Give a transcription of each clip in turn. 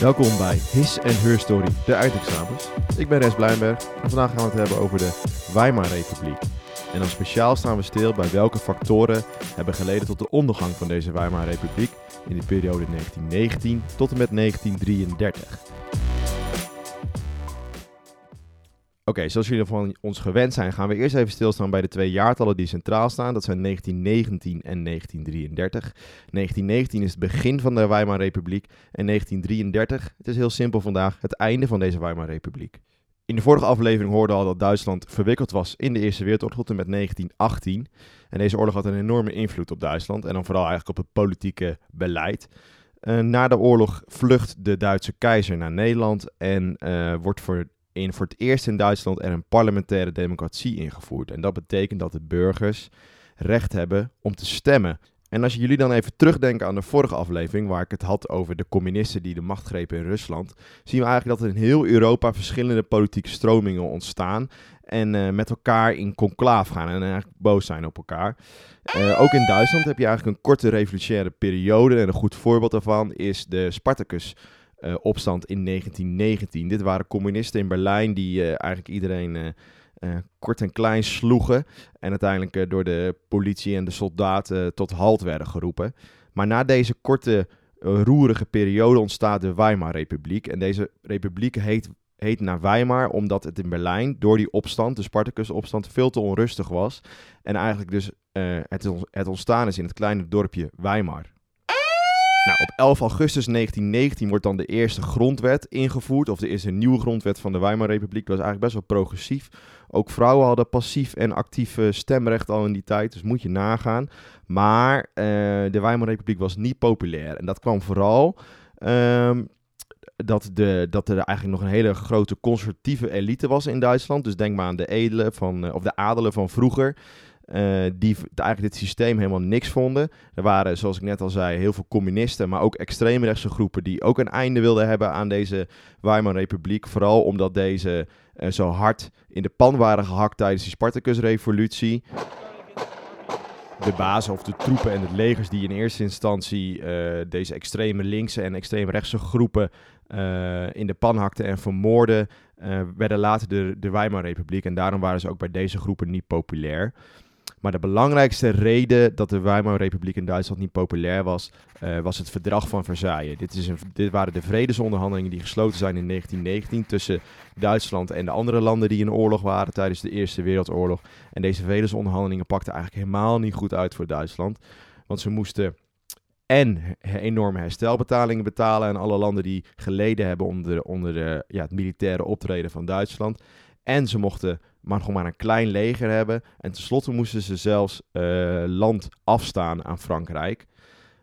Welkom bij His en Her Story, de eindexamens. Ik ben Res Blijnberg en vandaag gaan we het hebben over de Weimar-republiek. En dan speciaal staan we stil bij welke factoren hebben geleden tot de ondergang van deze Weimar-republiek in de periode 1919 tot en met 1933. Oké, zoals jullie van ons gewend zijn, gaan we eerst even stilstaan bij de twee jaartallen die centraal staan. Dat zijn 1919 en 1933. 1919 is het begin van de Weimar-republiek en 1933, het is heel simpel vandaag, het einde van deze Weimar-republiek. In de vorige aflevering hoorden we al dat Duitsland verwikkeld was in de Eerste Wereldoorlog tot en met 1918. En deze oorlog had een enorme invloed op Duitsland en dan vooral eigenlijk op het politieke beleid. Uh, na de oorlog vlucht de Duitse keizer naar Nederland en uh, wordt voor in voor het eerst in Duitsland er een parlementaire democratie ingevoerd. En dat betekent dat de burgers recht hebben om te stemmen. En als jullie dan even terugdenken aan de vorige aflevering, waar ik het had over de communisten die de macht grepen in Rusland, zien we eigenlijk dat er in heel Europa verschillende politieke stromingen ontstaan en uh, met elkaar in conclaaf gaan en eigenlijk boos zijn op elkaar. Uh, ook in Duitsland heb je eigenlijk een korte revolutionaire periode en een goed voorbeeld daarvan is de Spartacus uh, opstand in 1919. Dit waren communisten in Berlijn die uh, eigenlijk iedereen uh, kort en klein sloegen. En uiteindelijk door de politie en de soldaten tot halt werden geroepen. Maar na deze korte, roerige periode ontstaat de Weimar-republiek. En deze republiek heet, heet naar Weimar omdat het in Berlijn door die opstand, de Spartacus-opstand, veel te onrustig was. En eigenlijk dus het, het ontstaan is in het kleine dorpje Weimar. Nou, op 11 augustus 1919 wordt dan de eerste grondwet ingevoerd, of de eerste nieuwe grondwet van de Weimarrepubliek. Dat was eigenlijk best wel progressief. Ook vrouwen hadden passief en actief stemrecht al in die tijd, dus moet je nagaan. Maar uh, de Weimarrepubliek was niet populair. En dat kwam vooral um, dat, de, dat er eigenlijk nog een hele grote conservatieve elite was in Duitsland. Dus denk maar aan de edelen van, of de adelen van vroeger. Uh, die eigenlijk dit systeem helemaal niks vonden. Er waren, zoals ik net al zei, heel veel communisten, maar ook extreemrechtse groepen die ook een einde wilden hebben aan deze Weimar-republiek. Vooral omdat deze uh, zo hard in de pan waren gehakt tijdens die Spartacus-revolutie. De bazen of de troepen en het legers die in eerste instantie uh, deze extreme linkse en extreem rechtse groepen in de pan hakten en vermoorden, werden later de, de Weimar-republiek. En daarom waren ze ook bij deze groepen niet populair. Maar de belangrijkste reden dat de Weimar-republiek in Duitsland niet populair was, uh, was het verdrag van Versailles. Dit, is een, dit waren de vredesonderhandelingen die gesloten zijn in 1919 tussen Duitsland en de andere landen die in oorlog waren tijdens de Eerste Wereldoorlog. En deze vredesonderhandelingen pakten eigenlijk helemaal niet goed uit voor Duitsland. Want ze moesten en enorme herstelbetalingen betalen aan alle landen die geleden hebben onder, onder de, ja, het militaire optreden van Duitsland. En ze mochten maar gewoon maar een klein leger hebben. En tenslotte moesten ze zelfs uh, land afstaan aan Frankrijk.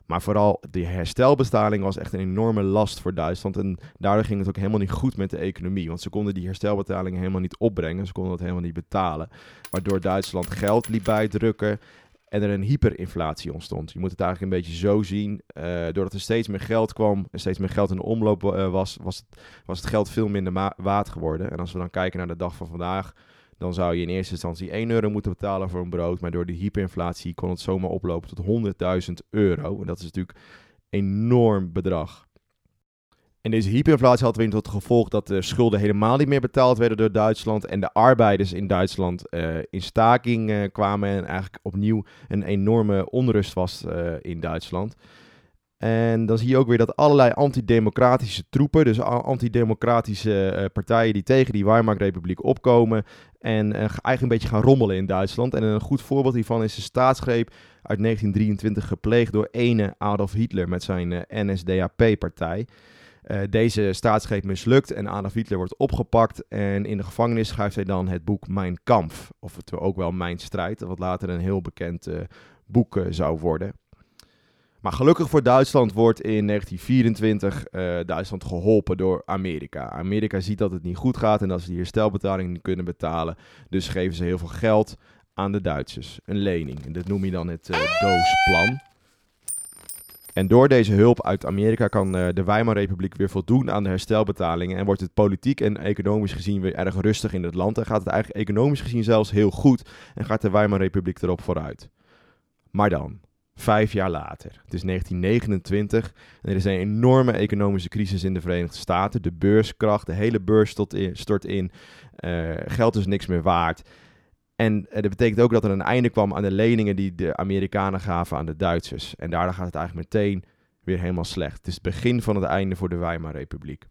Maar vooral de herstelbetaling was echt een enorme last voor Duitsland. En daardoor ging het ook helemaal niet goed met de economie. Want ze konden die herstelbetalingen helemaal niet opbrengen. Ze konden dat helemaal niet betalen. Waardoor Duitsland geld liep bijdrukken. En er een hyperinflatie ontstond. Je moet het eigenlijk een beetje zo zien. Uh, doordat er steeds meer geld kwam en steeds meer geld in de omloop uh, was, was het, was het geld veel minder waard geworden. En als we dan kijken naar de dag van vandaag, dan zou je in eerste instantie 1 euro moeten betalen voor een brood. Maar door de hyperinflatie kon het zomaar oplopen tot 100.000 euro. En dat is natuurlijk een enorm bedrag. En deze hyperinflatie had weer tot gevolg dat de schulden helemaal niet meer betaald werden door Duitsland. En de arbeiders in Duitsland uh, in staking uh, kwamen. En eigenlijk opnieuw een enorme onrust was uh, in Duitsland. En dan zie je ook weer dat allerlei antidemocratische troepen, dus antidemocratische partijen die tegen die Weimar-republiek opkomen en eigenlijk een beetje gaan rommelen in Duitsland. En een goed voorbeeld hiervan is de staatsgreep uit 1923 gepleegd door ene Adolf Hitler met zijn uh, NSDAP-partij. deze staatsgreep mislukt en Adolf Hitler wordt opgepakt en in de gevangenis schrijft hij dan het boek Mijn Kampf, of het ook wel Mijn Strijd, wat later een heel bekend boek zou worden. Maar gelukkig voor Duitsland wordt in 1924 uh, Duitsland geholpen door Amerika. Amerika ziet dat het niet goed gaat en dat ze die herstelbetaling niet kunnen betalen. Dus geven ze heel veel geld aan de Duitsers. Een lening. En dat noem je dan het uh, Doosplan. En door deze hulp uit Amerika kan uh, de Weimarrepubliek weer voldoen aan de herstelbetalingen. En wordt het politiek en economisch gezien weer erg rustig in het land. En gaat het eigenlijk economisch gezien zelfs heel goed. En gaat de Weimarrepubliek erop vooruit. Maar dan, Vijf jaar later. Het is 1929 en er is een enorme economische crisis in de Verenigde Staten. De beurskracht, de hele beurs stort in. Uh, geld is niks meer waard. En dat betekent ook dat er een einde kwam aan de leningen die de Amerikanen gaven aan de Duitsers. En daardoor gaat het eigenlijk meteen weer helemaal slecht. Het is het begin van het einde voor de Weimar-republiek.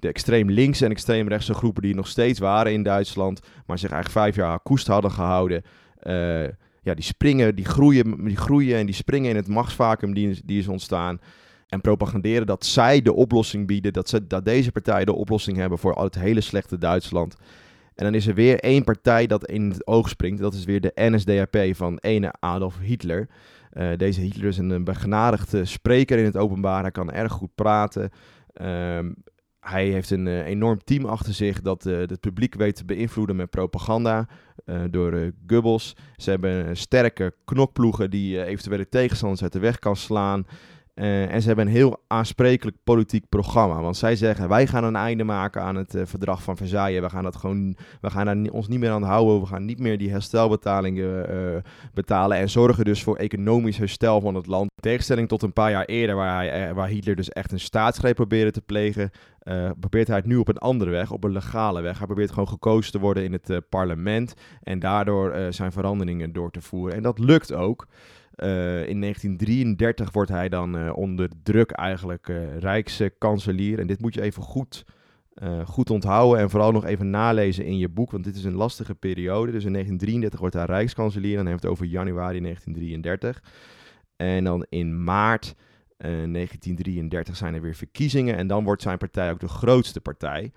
De extreem linkse en extreem rechtse groepen die nog steeds waren in Duitsland, maar zich eigenlijk vijf jaar koest hadden gehouden, uh, ja, die springen, die groeien, die groeien en die springen in het machtsvacuum die, die is ontstaan. En propaganderen dat zij de oplossing bieden, dat, ze, dat deze partijen de oplossing hebben voor het hele slechte Duitsland. En dan is er weer één partij dat in het oog springt. Dat is weer de NSDAP van ene Adolf Hitler. Uh, deze Hitler is een begenadigde spreker in het openbaar. Hij kan erg goed praten. Uh, hij heeft een uh, enorm team achter zich dat uh, het publiek weet te beïnvloeden met propaganda door Goebbels. Ze hebben sterke knokploegen die eventuele tegenstanders uit de weg kan slaan. Uh, en ze hebben een heel aansprekelijk politiek programma. Want zij zeggen: wij gaan een einde maken aan het uh, verdrag van Versailles. We gaan, dat gewoon, we gaan er ons niet meer aan houden. We gaan niet meer die herstelbetalingen uh, betalen. En zorgen dus voor economisch herstel van het land. In tegenstelling tot een paar jaar eerder, waar, hij, waar Hitler dus echt een staatsgreep probeerde te plegen. probeert hij het nu op een andere weg, op een legale weg. Hij probeert gewoon gekozen te worden in het parlement. En daardoor zijn veranderingen door te voeren. En dat lukt ook. Uh, in 1933 wordt hij dan uh, onder druk eigenlijk uh, Rijkskanselier. En dit moet je even goed, goed onthouden en vooral nog even nalezen in je boek, want dit is een lastige periode. Dus in 1933 wordt hij Rijkskanselier dan heeft het over januari 1933. En dan in maart 1933 zijn er weer verkiezingen en dan wordt zijn partij ook de grootste partij.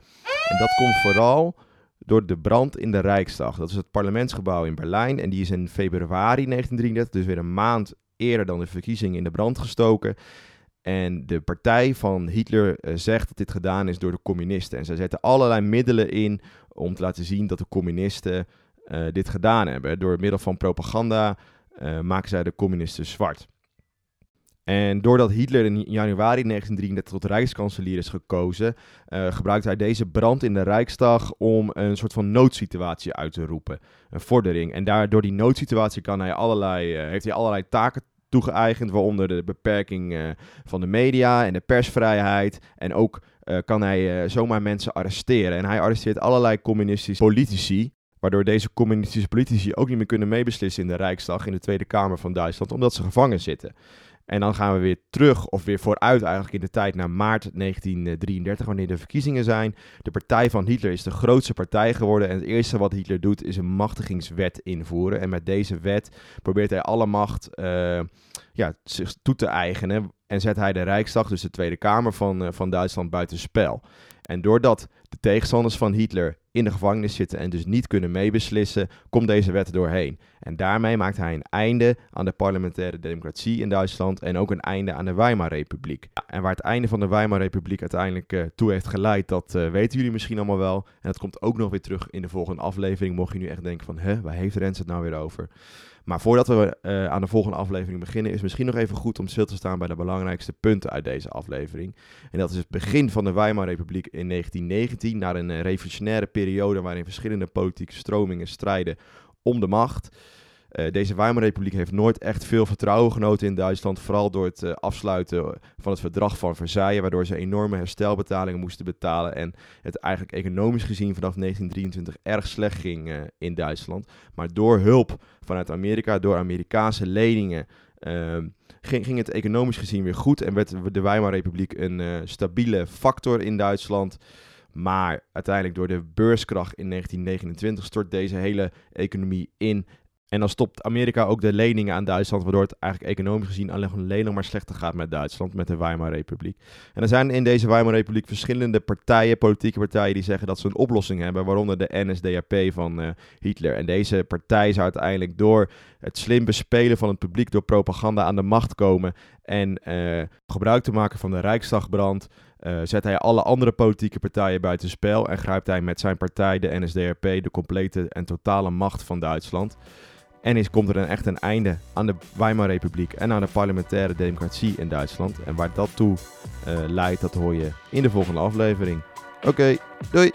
En dat komt vooral door de brand in de Rijksdag. Dat is het parlementsgebouw in Berlijn en die is in februari 1933, dus weer een maand eerder dan de verkiezingen, in de brand gestoken. En de partij van Hitler uh, zegt dat dit gedaan is door de communisten. En zij zetten allerlei middelen in om te laten zien dat de communisten uh, dit gedaan hebben. Door middel van propaganda uh, maken zij de communisten zwart. En doordat Hitler in januari 1933 tot rijkskanselier is gekozen, uh, gebruikt hij deze brand in de Rijksdag om een soort van noodsituatie uit te roepen. Een vordering. En daardoor die noodsituatie kan hij allerlei, uh, heeft hij allerlei taken toegeëigend, waaronder de beperking uh, van de media en de persvrijheid. En ook kan hij zomaar mensen arresteren. En hij arresteert allerlei communistische politici. Waardoor deze communistische politici ook niet meer kunnen meebeslissen in de Rijksdag, in de Tweede Kamer van Duitsland, omdat ze gevangen zitten. En dan gaan we weer terug, of weer vooruit eigenlijk in de tijd naar maart 1933, wanneer de verkiezingen zijn. De partij van Hitler is de grootste partij geworden. En het eerste wat Hitler doet, is een machtigingswet invoeren. En met deze wet probeert hij alle macht uh, ja, zich toe te eigenen. En zet hij de Rijksdag, dus de Tweede Kamer van, uh, van Duitsland, buitenspel. En doordat de tegenstanders van Hitler in de gevangenis zitten en dus niet kunnen meebeslissen, komt deze wet doorheen. En daarmee maakt hij een einde aan de parlementaire democratie in Duitsland en ook een einde aan de Weimarrepubliek. En waar het einde van de Weimarrepubliek uiteindelijk uh, toe heeft geleid, dat uh, weten jullie misschien allemaal wel. En dat komt ook nog weer terug in de volgende aflevering, mocht je nu echt denken van, hè, waar heeft Rens het nou weer over? Maar voordat we uh, aan de volgende aflevering beginnen, is misschien nog even goed om stil te staan bij de belangrijkste punten uit deze aflevering. En dat is het begin van de Weimarrepubliek in 1919, naar een revolutionaire periode waarin verschillende politieke stromingen strijden om de macht. Uh, deze Weimarrepubliek heeft nooit echt veel vertrouwen genoten in Duitsland. Vooral door het uh, afsluiten van het verdrag van Versailles. Waardoor ze enorme herstelbetalingen moesten betalen. En het eigenlijk economisch gezien vanaf 1923 erg slecht ging uh, in Duitsland. Maar door hulp vanuit Amerika, door Amerikaanse leningen. Ehm, ging, ging, het economisch gezien weer goed. En werd de Weimarrepubliek een stabiele factor in Duitsland. Maar uiteindelijk door de beurskracht in 1929 stort deze hele economie in. En dan stopt Amerika ook de leningen aan Duitsland, waardoor het eigenlijk economisch gezien alleen nog maar slechter gaat met Duitsland, met de Weimarrepubliek. En er zijn in deze Weimarrepubliek verschillende partijen, politieke partijen, die zeggen dat ze een oplossing hebben, waaronder de NSDAP van uh, Hitler. En deze partij zou uiteindelijk door het slim bespelen van het publiek, door propaganda aan de macht komen en uh, gebruik te maken van de Rijksdagbrand. Uh, zet hij alle andere politieke partijen buitenspel en grijpt hij met zijn partij, de NSDAP, de complete en totale macht van Duitsland. En is, komt er dan echt een einde aan de Weimarrepubliek en aan de parlementaire democratie in Duitsland. En waar dat toe uh, leidt, dat hoor je in de volgende aflevering. Oké, doei!